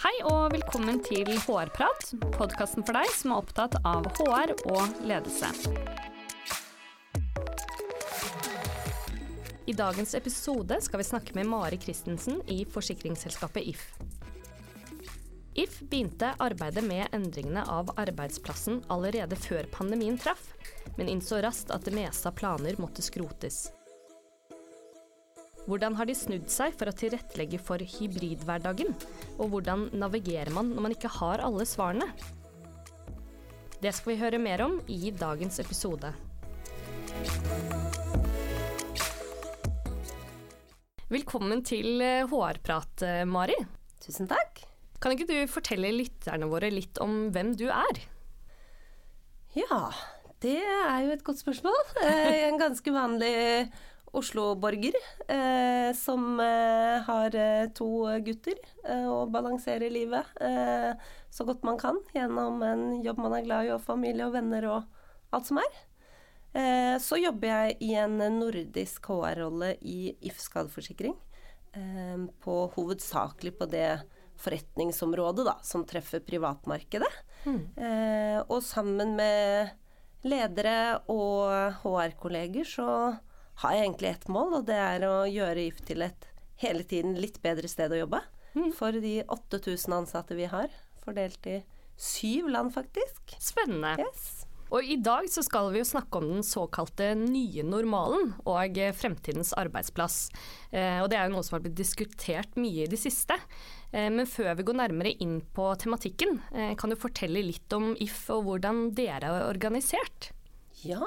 Hei og velkommen til HR-prat, podkasten for deg som er opptatt av HR og ledelse. I dagens episode skal vi snakke med Mari Christensen i forsikringsselskapet If. If begynte arbeidet med endringene av arbeidsplassen allerede før pandemien traff, men innså raskt at det meste av planer måtte skrotes. Hvordan har de snudd seg for å tilrettelegge for hybridhverdagen? Og hvordan navigerer man når man ikke har alle svarene? Det skal vi høre mer om i dagens episode. Velkommen til HR-prat, eh, Mari. Tusen takk. Kan ikke du fortelle lytterne våre litt om hvem du er? Ja, det er jo et godt spørsmål. Jeg er en ganske vanlig Oslo-borger eh, som eh, har eh, to gutter eh, og balanserer livet eh, så godt man kan gjennom en jobb man er glad i, og familie og venner og alt som er. Eh, så jobber jeg i en nordisk HR-rolle i If skadeforsikring. på hovedsakelig på det forretningsområdet da, som treffer privatmarkedet. Mm. og sammen med ledere og HR-kolleger så har jeg egentlig ett mål, og det er å gjøre IF til et hele tiden litt bedre sted å jobbe. Mm. For de 8000 ansatte vi har, fordelt i syv land, faktisk. Spennende. Yes. Og i dag så skal vi jo snakke om den såkalte nye normalen og fremtidens arbeidsplass. Eh, og det er jo noe som har blitt diskutert mye i det siste. Eh, men før vi går nærmere inn på tematikken, eh, kan du fortelle litt om If og hvordan dere er organisert? Ja,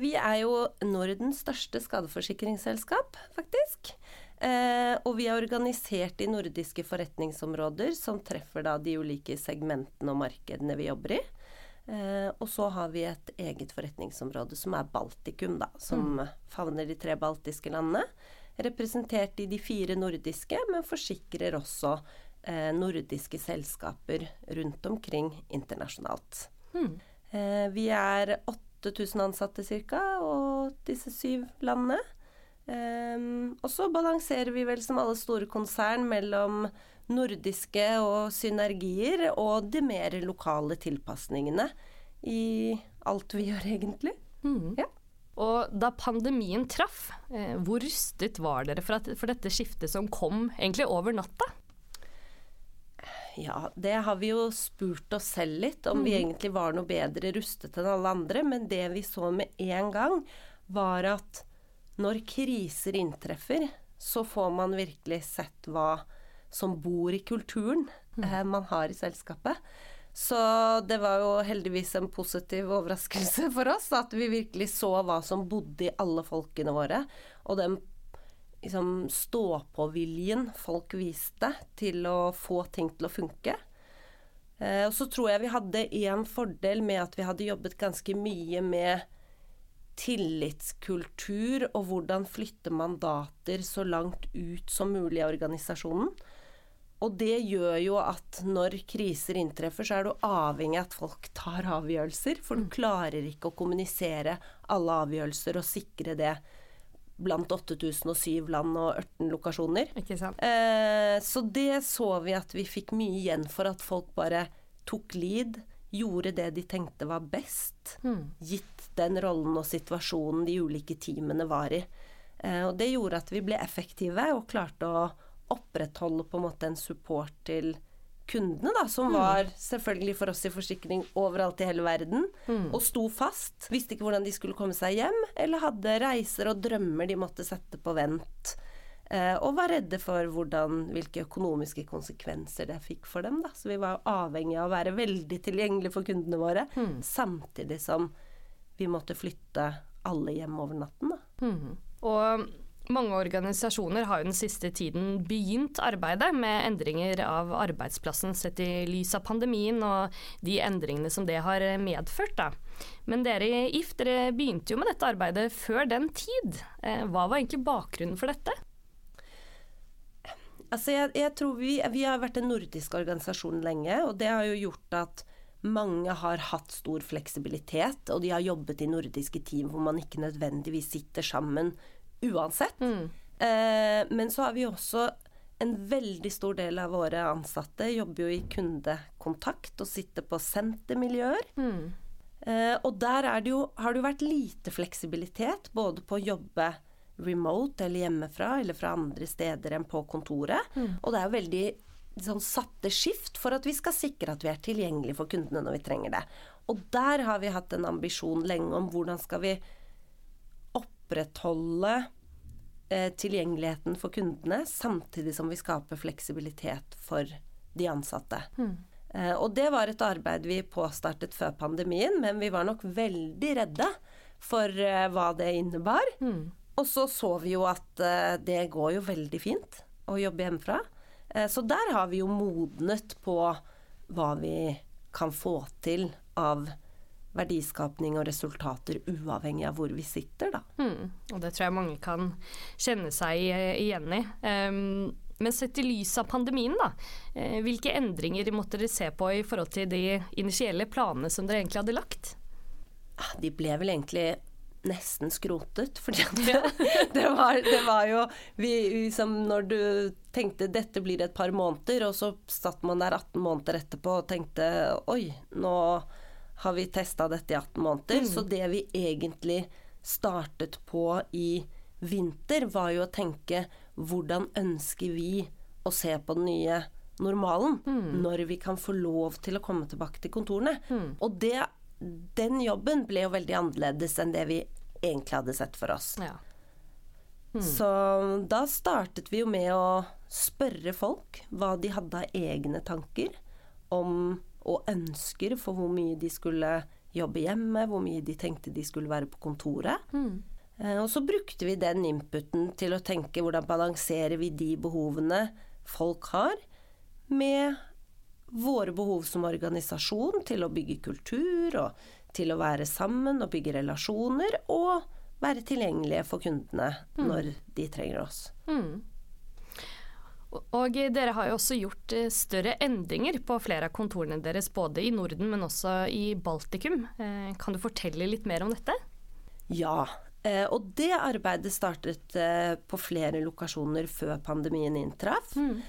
vi er jo Nordens største skadeforsikringsselskap, faktisk. Eh, og vi er organisert i nordiske forretningsområder som treffer da de ulike segmentene og markedene vi jobber i. Eh, og så har vi et eget forretningsområde som er Baltikum, da. Som mm. favner de tre baltiske landene. Representert i de fire nordiske, men forsikrer også nordiske selskaper rundt omkring internasjonalt. Mm. vi er åtte 8000 ansatte ca., og disse syv landene. Um, og så balanserer vi vel som alle store konsern mellom nordiske og synergier og de mer lokale tilpasningene i alt vi gjør, egentlig. Mm. Ja. Og da pandemien traff, eh, hvor rustet var dere for, at, for dette skiftet som kom egentlig over natta? Ja, det har vi jo spurt oss selv litt, om mm. vi egentlig var noe bedre rustet enn alle andre. Men det vi så med en gang, var at når kriser inntreffer, så får man virkelig sett hva som bor i kulturen mm. eh, man har i selskapet. Så det var jo heldigvis en positiv overraskelse for oss at vi virkelig så hva som bodde i alle folkene våre, og den liksom, stå-på-viljen folk viste til å få ting til å funke. Eh, og så tror jeg vi hadde én fordel med at vi hadde jobbet ganske mye med tillitskultur og hvordan flytte mandater så langt ut som mulig i organisasjonen. Og det gjør jo at når kriser inntreffer, så er du avhengig av at folk tar avgjørelser. For du mm. klarer ikke å kommunisere alle avgjørelser og sikre det blant 8007 land og 18 lokasjoner. Eh, så det så vi at vi fikk mye igjen for at folk bare tok lead, gjorde det de tenkte var best, mm. gitt den rollen og situasjonen de ulike teamene var i. Eh, og det gjorde at vi ble effektive og klarte å opprettholde på en måte en support til kundene, da, som mm. var selvfølgelig for oss i forsikring overalt i hele verden, mm. og sto fast. Visste ikke hvordan de skulle komme seg hjem, eller hadde reiser og drømmer de måtte sette på vent. Eh, og var redde for hvordan, hvilke økonomiske konsekvenser det fikk for dem. Da. Så vi var avhengig av å være veldig tilgjengelige for kundene våre, mm. samtidig som vi måtte flytte alle hjem over natten. Da. Mm. Og mange organisasjoner har jo den siste tiden begynt arbeidet med endringer av arbeidsplassen sett i lys av pandemien og de endringene som det har medført. Da. Men dere i IF dere begynte jo med dette arbeidet før den tid. Eh, hva var egentlig bakgrunnen for dette? Altså jeg, jeg tror vi, vi har vært en nordisk organisasjon lenge, og det har jo gjort at mange har hatt stor fleksibilitet, og de har jobbet i nordiske team hvor man ikke nødvendigvis sitter sammen uansett. Mm. Eh, men så har vi også en veldig stor del av våre ansatte jobber jo i kundekontakt og sitter på sentermiljøer. Mm. Eh, og der det jo, har det jo vært lite fleksibilitet både på å jobbe remote eller hjemmefra eller fra andre steder enn på kontoret. Mm. Og det er jo veldig sånn satte skift for at vi skal sikre at vi er tilgjengelige for kundene når vi trenger det. Og der har vi hatt en ambisjon lenge om hvordan skal vi opprettholde eh, tilgjengeligheten for kundene, samtidig som vi skaper fleksibilitet for de ansatte. Mm. Og det var et arbeid vi påstartet før pandemien, men vi var nok veldig redde for eh, hva det innebar. Mm. Og så så vi jo at det går jo veldig fint å jobbe hjemmefra. Så der har vi jo modnet på hva vi kan få til av verdiskapning og resultater uavhengig av hvor vi sitter, da. Mm. Og det tror jeg mange kan kjenne seg eh, igjen i. Um, men sett i lys av pandemien, da, eh, hvilke endringer måtte dere se på i forhold til de initielle planene som dere egentlig hadde lagt? Ah, de ble vel egentlig nesten skrotet. Fordi det, det, var, det, var, jo vi, liksom, Når du tenkte dette blir et par måneder, og så satt man der 18 måneder etterpå og tenkte oi, nå har vi testa dette i 18 måneder. Mm. Så det vi egentlig startet på i vinter, var jo å tenke hvordan ønsker vi å se på den nye normalen? Mm. Når vi kan få lov til å komme tilbake til kontorene. Mm. Og det, den jobben ble jo veldig annerledes enn det vi egentlig hadde sett for oss. Ja. Så da startet vi jo med å spørre folk hva de hadde av egne tanker om og ønsker for hvor mye de skulle jobbe hjemme, hvor mye de tenkte de skulle være på kontoret. Mm. Eh, og så brukte vi den inputen til å tenke hvordan balanserer vi de behovene folk har, med våre behov som organisasjon til å bygge kultur og til å være sammen og bygge relasjoner, og være tilgjengelige for kundene mm. når de trenger oss. Mm. Og dere har jo også gjort eh, større endringer på flere av kontorene deres, både i Norden, men også i Baltikum. Eh, kan du fortelle litt mer om dette? Ja, eh, og det arbeidet startet på flere lokasjoner før pandemien inntraff. Mm.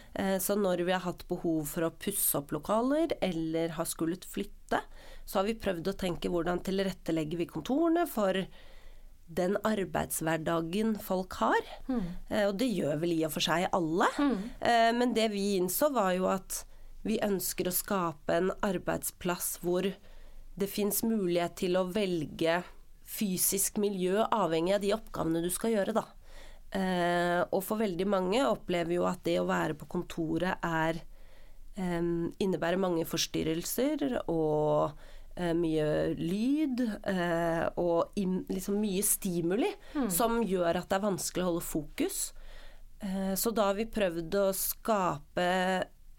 Så når vi har hatt behov for å pusse opp lokaler eller har skullet flytte, så har vi prøvd å tenke hvordan tilrettelegger vi kontorene for den arbeidshverdagen folk har. Mm. og det gjør vel i og for seg alle. Mm. men det vi innså, var jo at vi ønsker å skape en arbeidsplass hvor det fins mulighet til å velge fysisk miljø avhengig av de oppgavene du skal gjøre, da. Eh, og for veldig mange opplever jo at det å være på kontoret er innebærer mange forstyrrelser og mye lyd eh, og in, liksom mye stimuli mm. som gjør at det er vanskelig å holde fokus. Eh, så da har vi prøvd å skape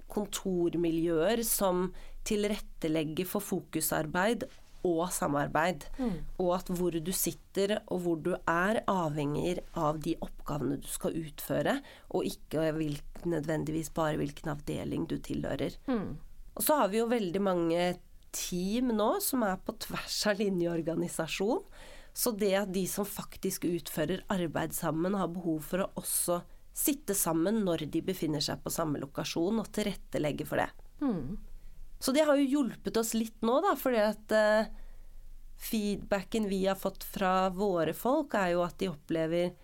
kontormiljøer som tilrettelegger for fokusarbeid og samarbeid. Mm. Og at hvor du sitter og hvor du er, avhenger av de oppgavene du skal utføre, og ikke nødvendigvis bare hvilken avdeling du tilhører. Mm. Og så har vi jo veldig mange team nå som er på tvers av linjeorganisasjon. Så det at de som faktisk utfører arbeid sammen, har behov for å også sitte sammen når de befinner seg på samme lokasjon, og tilrettelegge for det. Mm. Så det har jo hjulpet oss litt nå, da, fordi at uh, feedbacken vi har fått fra våre folk, er jo at de opplever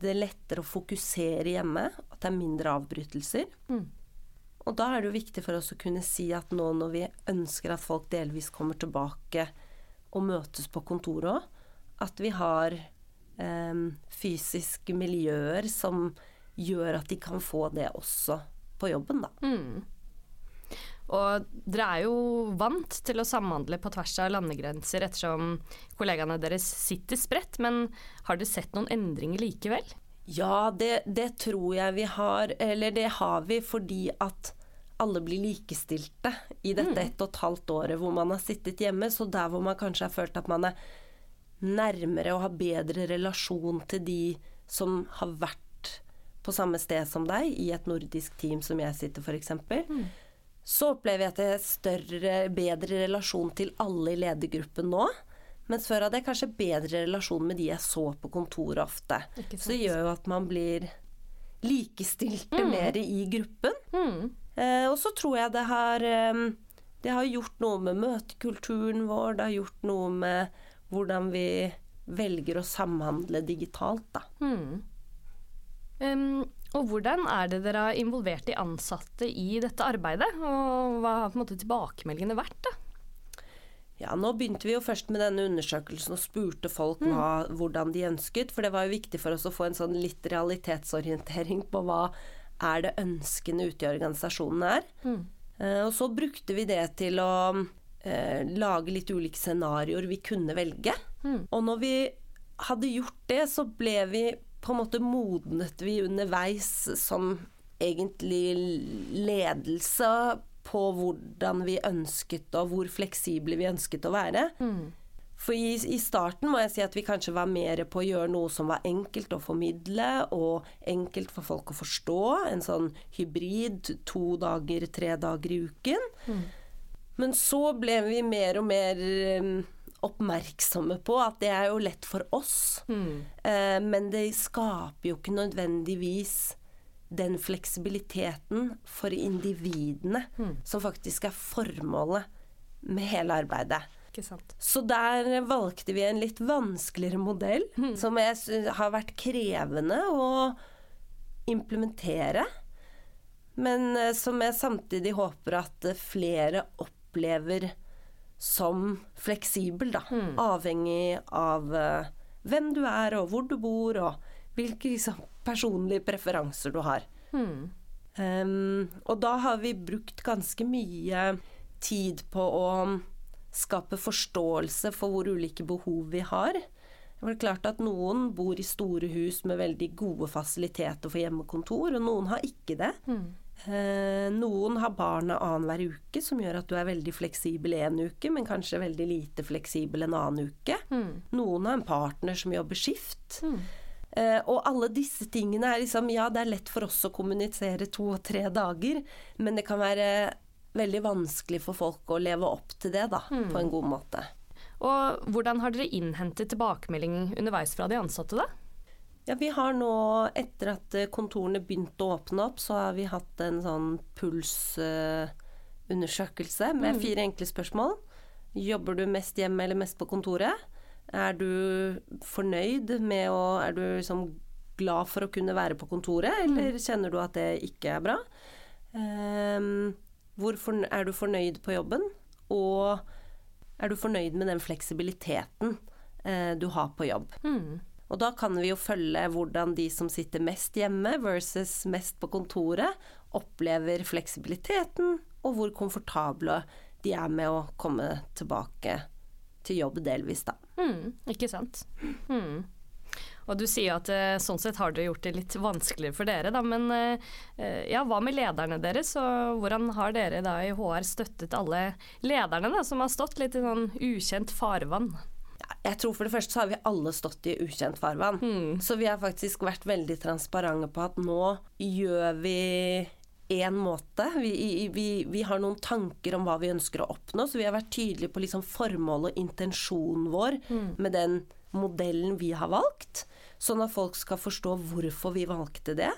det lettere å fokusere hjemme, at det er mindre avbrytelser. Mm. Og da er det jo viktig for oss å kunne si at nå når vi ønsker at folk delvis kommer tilbake og møtes på kontoret òg, at vi har eh, fysiske miljøer som gjør at de kan få det også på jobben, da. Mm. Og dere er jo vant til å samhandle på tvers av landegrenser ettersom kollegaene deres sitter spredt, men har dere sett noen endringer likevel? Ja, det, det, tror jeg vi har. Eller det har vi fordi at alle blir likestilte i dette mm. ett og et halvt året hvor man har sittet hjemme. Så der hvor man kanskje har følt at man er nærmere og har bedre relasjon til de som har vært på samme sted som deg, i et nordisk team som jeg sitter f.eks., mm. så opplever jeg at det er større, bedre relasjon til alle i ledergruppen nå. Mens før hadde jeg kanskje bedre relasjon med de jeg så på kontoret ofte. Så det gjør jo at man blir likestilte mer i gruppen. Mm. Eh, og så tror jeg det har Det har gjort noe med møtekulturen vår, det har gjort noe med hvordan vi velger å samhandle digitalt, da. Mm. Um, og hvordan er det dere har involvert de ansatte i dette arbeidet? Og hva har på en måte tilbakemeldingene vært? da? Ja, Nå begynte vi jo først med denne undersøkelsen og spurte folk hva, hvordan de ønsket. For det var jo viktig for oss å få en sånn litt realitetsorientering på hva er det ønskene ute i organisasjonen er. Mm. Eh, og så brukte vi det til å eh, lage litt ulike scenarioer vi kunne velge. Mm. Og når vi hadde gjort det, så ble vi på en måte modnet vi underveis som egentlig ledelse på hvordan vi ønsket og hvor fleksible vi ønsket å være. Mm. For i, i, starten må jeg si at vi kanskje var mer på å gjøre noe som var enkelt å formidle, og enkelt for folk å forstå. En sånn hybrid to dager, tre dager i uken. Mm. Men så ble vi mer og mer um, oppmerksomme på at det er jo lett for oss. Mm. Eh, men det skaper jo ikke nødvendigvis den fleksibiliteten for individene Mm. som faktisk er formålet med hele arbeidet. Så der valgte vi en litt vanskeligere modell, som jeg har vært krevende å implementere. Men eh, som jeg samtidig håper at eh, flere opplever som fleksibel, da. Mm. Avhengig av eh, hvem du er, og hvor du bor, og hvilke liksom, personlige preferanser du har. Mm. Um, og da har vi brukt ganske mye tid på å skape forståelse for hvor ulike behov vi har. Det er klart at Noen bor i store hus med veldig gode fasiliteter for hjemmekontor, og noen har ikke det. Mm. Eh, noen har barna annenhver uke, som gjør at du er veldig fleksibel en uke, men kanskje veldig lite fleksibel en annen uke. Mm. Noen har en partner som jobber skift. Mm. Eh, og alle disse tingene er liksom Ja, det er lett for oss å kommunisere to og tre dager, men det kan være veldig vanskelig for folk å leve opp til det, da, Mm. på en god måte. Og hvordan har dere innhentet tilbakemelding underveis fra de ansatte, da? Ja, vi har nå, etter at eh, kontorene begynte å åpne opp, så har vi hatt en sånn pulsundersøkelse med Mm. fire enkle spørsmål. Jobber du mest hjemme eller mest på kontoret? Er du fornøyd med å Er du liksom glad for å kunne være på kontoret, eller kjenner du at det ikke er bra? Um, hvor er du fornøyd på jobben? Og er du fornøyd med den fleksibiliteten uh, du har på jobb? Mm. Og da kan vi jo følge hvordan de som sitter mest hjemme versus mest på kontoret, opplever fleksibiliteten, og hvor komfortable de er med å komme tilbake til jobb delvis, da. Mm. Ikke sant. Mm. Og du sier at eh, sånn sett har dere gjort det litt vanskeligere for dere, da. Men eh, ja, hva med lederne deres, og hvordan har dere da i HR støttet alle lederne da, som har stått litt i sånn ukjent farvann? Jeg tror for det første så har vi alle stått i ukjent farvann. Mm. Så vi har faktisk vært veldig transparente på at nå gjør vi én måte. Vi, vi, vi har noen tanker om hva vi ønsker å oppnå, så vi har vært tydelige på liksom formålet og intensjonen vår med den modellen vi har valgt. Sånn at folk skal forstå hvorfor vi valgte det.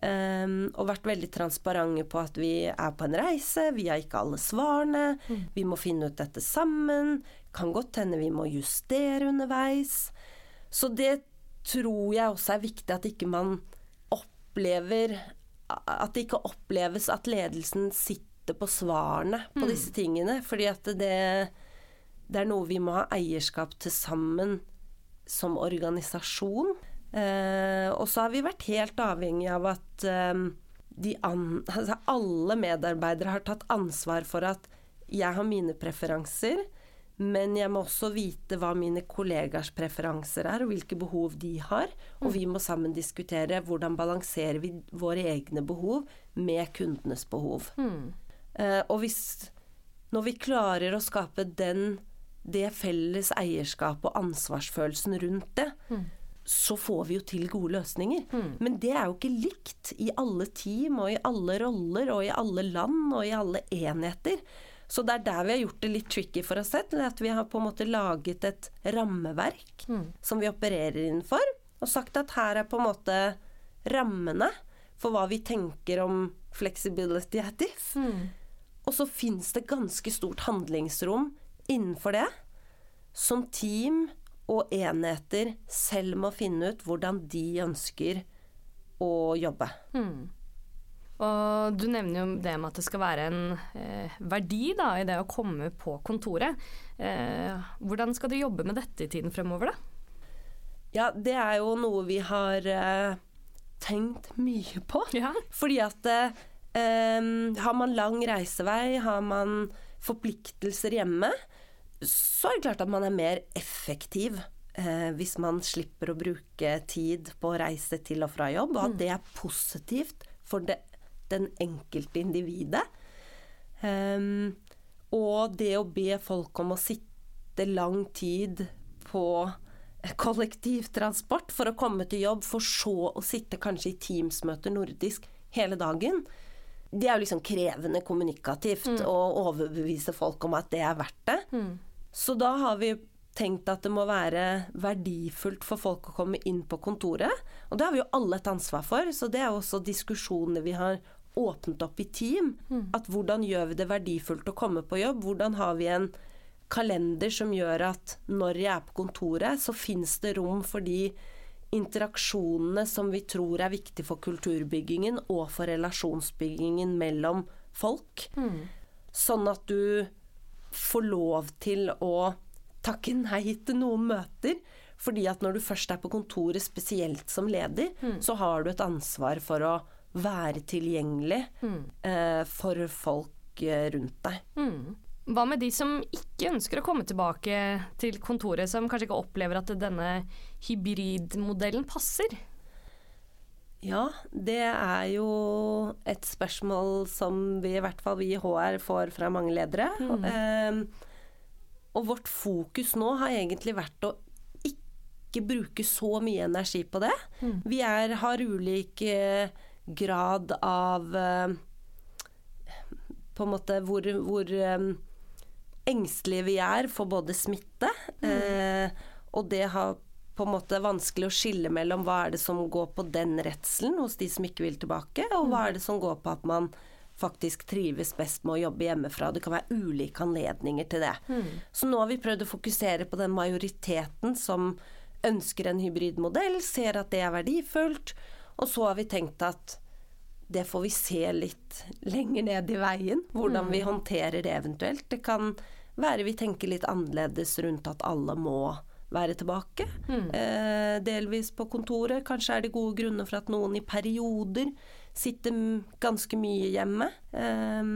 Um, og vært veldig transparente på at vi er på en reise, vi har ikke alle svarene. Vi må finne ut dette sammen. Kan godt hende vi må justere underveis. Så det tror jeg også er viktig at ikke man opplever At det ikke oppleves at ledelsen sitter på svarene på disse tingene. Fordi at det, det er noe vi må ha eierskap til sammen som organisasjon. Eh, og så har vi vært helt avhengig av at eh, de an, altså alle medarbeidere har tatt ansvar for at jeg har mine preferanser, men jeg må også vite hva mine kollegers preferanser er, og hvilke behov de har. Og vi må sammen diskutere hvordan balanserer vi våre egne behov med kundenes behov. Mm. Eh, og hvis Når vi klarer å skape den, det felles eierskapet og ansvarsfølelsen rundt det, så får vi jo til gode løsninger. Men det er jo ikke likt i alle team og i alle roller og i alle land og i alle enheter. Så det er der vi har gjort det litt tricky for oss selv. At vi har på en måte laget et rammeverk som vi opererer innenfor. Og sagt at her er på en måte rammene. for hva vi tenker om flexibility at if. Mm. Og så fins det ganske stort handlingsrom innenfor det, som team og enheter selv må finne ut hvordan de ønsker å jobbe. Mm. Og du nevner jo det med at det skal være en eh, verdi da, i det å komme på kontoret. Eh, hvordan skal du jobbe med dette i tiden fremover, da? Ja, det er jo noe vi har eh, tenkt mye på. Ja. Fordi at eh, har man lang reisevei, har man forpliktelser hjemme, så er det klart at man er mer effektiv eh, hvis man slipper å bruke tid på å reise til og fra jobb, og at det er positivt for det, den enkelte individet. Um, og det å be folk om å sitte lang tid på kollektivtransport for å komme til jobb, for så å sitte kanskje i Teams-møter nordisk hele dagen. Det er jo liksom krevende kommunikativt Mm. å overbevise folk om at det er verdt det. Mm. Så da har vi tenkt at det må være verdifullt for folk å komme inn på kontoret. Og det har vi jo alle et ansvar for, så det er jo også diskusjoner vi har åpnet opp i team. At hvordan gjør vi det verdifullt å komme på jobb? Hvordan har vi en kalender som gjør at når jeg er på kontoret, så fins det rom for de interaksjonene som vi tror er viktig for kulturbyggingen og for relasjonsbyggingen mellom folk. Mm. Sånn at du får lov til å takke nei til noen møter. Fordi at når du først er på kontoret, spesielt som leder, så har du et ansvar for å være tilgjengelig eh, for folk eh, rundt deg. Mm. Hva med de som ikke ønsker å komme tilbake til kontoret, som kanskje ikke opplever at denne hybridmodellen passer? Ja, det er jo et spørsmål som vi i hvert fall vi i HR får fra mange ledere. Eh, og vårt fokus nå har egentlig vært å ikke bruke så mye energi på det. Vi er, har ulike grad av eh, På en måte hvor, hvor eh, engstelige vi er for både smitte, mm. og det har på en måte vanskelig å skille mellom hva er det som går på den redselen hos de som ikke vil tilbake, og hva er det som går på at man faktisk trives best med å jobbe hjemmefra. Det kan være ulike anledninger til det. Så nå har vi prøvd å fokusere på den majoriteten som ønsker en hybridmodell, ser at det er verdifullt, og så har vi tenkt at det får vi se litt lenger ned i veien, hvordan vi håndterer det eventuelt. Det kan være vi tenker litt annerledes rundt at alle må være tilbake. Eh, delvis på kontoret. Kanskje er det gode grunner for at noen i perioder sitter ganske mye hjemme. Eh,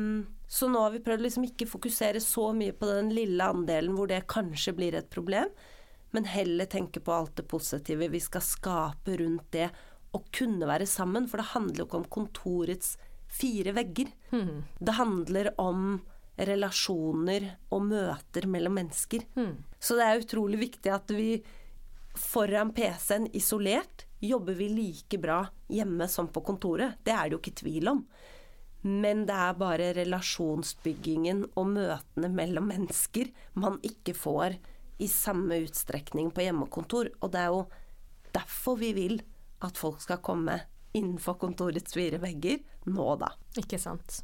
så nå har vi prøvd liksom ikke fokusere så mye på den lille andelen hvor det kanskje blir et problem, men heller tenke på alt det positive vi skal skape rundt det å kunne være sammen. For det handler jo ikke om kontorets fire vegger. Det handler om relasjoner og møter mellom mennesker. Så det er utrolig viktig at vi foran PC-en isolert jobber vi like bra hjemme som på kontoret. Det er det jo ikke tvil om. Men det er bare relasjonsbyggingen og møtene mellom mennesker man ikke får i samme utstrekning på hjemmekontor. Og det er jo derfor vi vil at folk skal komme innenfor kontorets fire vegger nå, da. Ikke sant.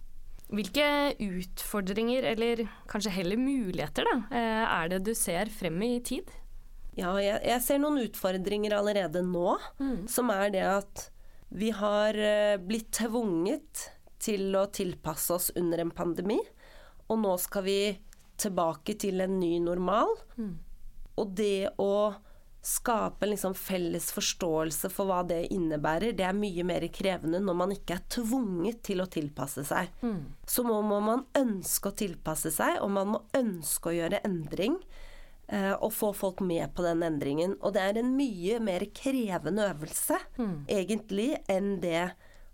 Hvilke utfordringer, eller kanskje heller muligheter, da, eh, er det du ser frem i tid? Ja, jeg, jeg ser noen utfordringer allerede nå, som er det at vi har eh, blitt tvunget til å tilpasse oss under en pandemi, og nå skal vi tilbake til en ny normal. Og det å skape en liksom felles forståelse for hva det innebærer, det er mye mer krevende når man ikke er tvunget til å tilpasse seg. Så må, må man ønske å tilpasse seg, og man må ønske å gjøre endring. eh, Og få folk med på den endringen. Og det er en mye mer krevende øvelse, egentlig, enn det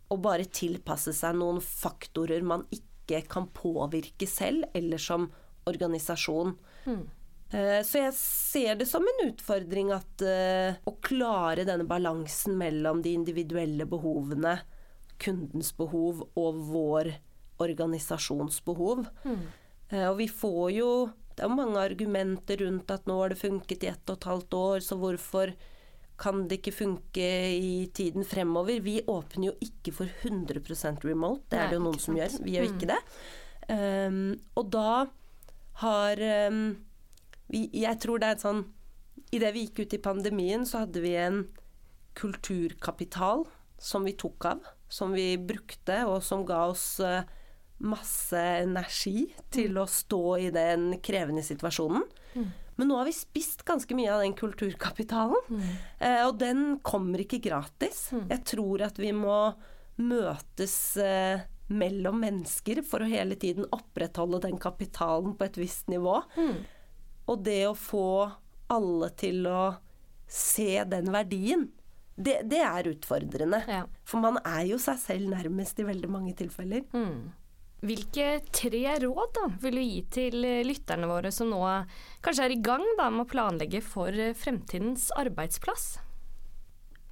å bare tilpasse seg noen faktorer man ikke kan påvirke selv, eller som organisasjon. Eh, Så jeg ser det som en utfordring at eh, å klare denne balansen mellom de individuelle behovene, kundens behov og vår organisasjons behov. Eh, Og vi får jo Det er mange argumenter rundt at nå har det funket i ett og et halvt år, så hvorfor kan det ikke funke i tiden fremover? Vi åpner jo ikke for 100% remote, det er det jo noen som gjør. Vi gjør ikke det. Um, og da har um, vi, Jeg tror det er et sånn Idet vi gikk ut i pandemien, så hadde vi en kulturkapital som vi tok av. Som vi brukte, og som ga oss eh, masse energi til å stå i den krevende situasjonen. Men nå har vi spist ganske mye av den kulturkapitalen. Mm. og den kommer ikke gratis. Jeg tror at vi må møtes eh, mellom mennesker for å hele tiden opprettholde den kapitalen på et visst nivå. Og det å få alle til å se den verdien, det, det er utfordrende. Ja. For man er jo seg selv nærmest i veldig mange tilfeller. Mm. Hvilke tre råd da, vil du gi til eh, lytterne våre som nå kanskje er i gang da, med å planlegge for eh, fremtidens arbeidsplass?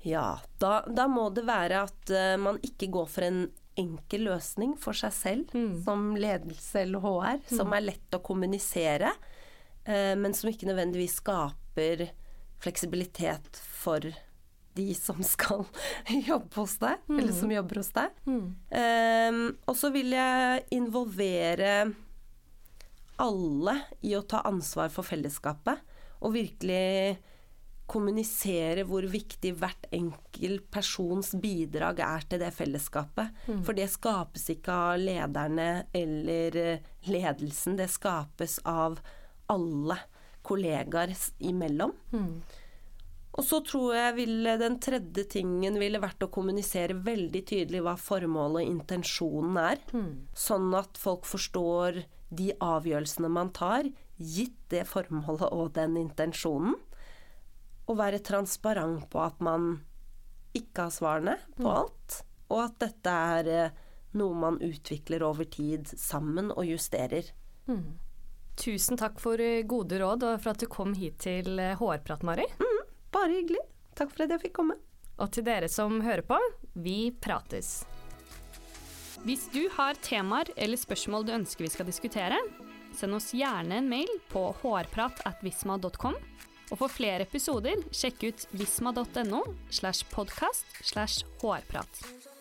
Ja, da, da må det være at uh, man ikke går for en enkel løsning for seg selv som ledelse eller HR, som er lett å kommunisere, men som ikke nødvendigvis skaper fleksibilitet for de som skal jobbe hos deg, eller som jobber hos deg. Eh, og så vil jeg involvere alle i å ta ansvar for fellesskapet, og virkelig kommunisere hvor viktig hvert enkelt persons bidrag er til det fellesskapet. For det skapes ikke av lederne eller eh, ledelsen, det skapes av alle kollegaer imellom. imellom. Og så tror jeg ville, den tredje tingen ville vært å kommunisere veldig tydelig hva formålet og intensjonen er. Sånn at folk forstår de avgjørelsene man tar, gitt det formålet og den intensjonen. Og være transparent på at man ikke har svarene på alt. Og at dette er eh, noe man utvikler over tid sammen og justerer. Tusen takk for eh, gode råd og for at du kom hit til eh, HR-prat, Mari. Bare hyggelig. Takk for at jeg fikk komme. Og til dere som hører på, vi prates. Hvis du har temaer eller spørsmål du ønsker vi skal diskutere, send oss gjerne en mail på hårpratatvisma.com. Og for flere episoder, sjekk ut visma.no slash podkast slash hrprat.